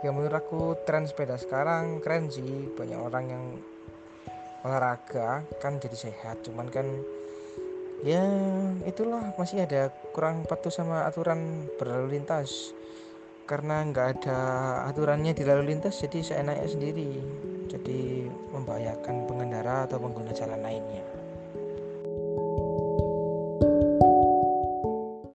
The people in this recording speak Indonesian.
ya menurut aku tren sepeda sekarang keren sih. Banyak orang yang olahraga kan jadi sehat. Cuman kan ya itulah masih ada kurang patuh sama aturan berlalu lintas. Karena nggak ada aturannya di lalu lintas jadi seenaknya sendiri. Jadi membahayakan pengendara atau pengguna jalan lainnya.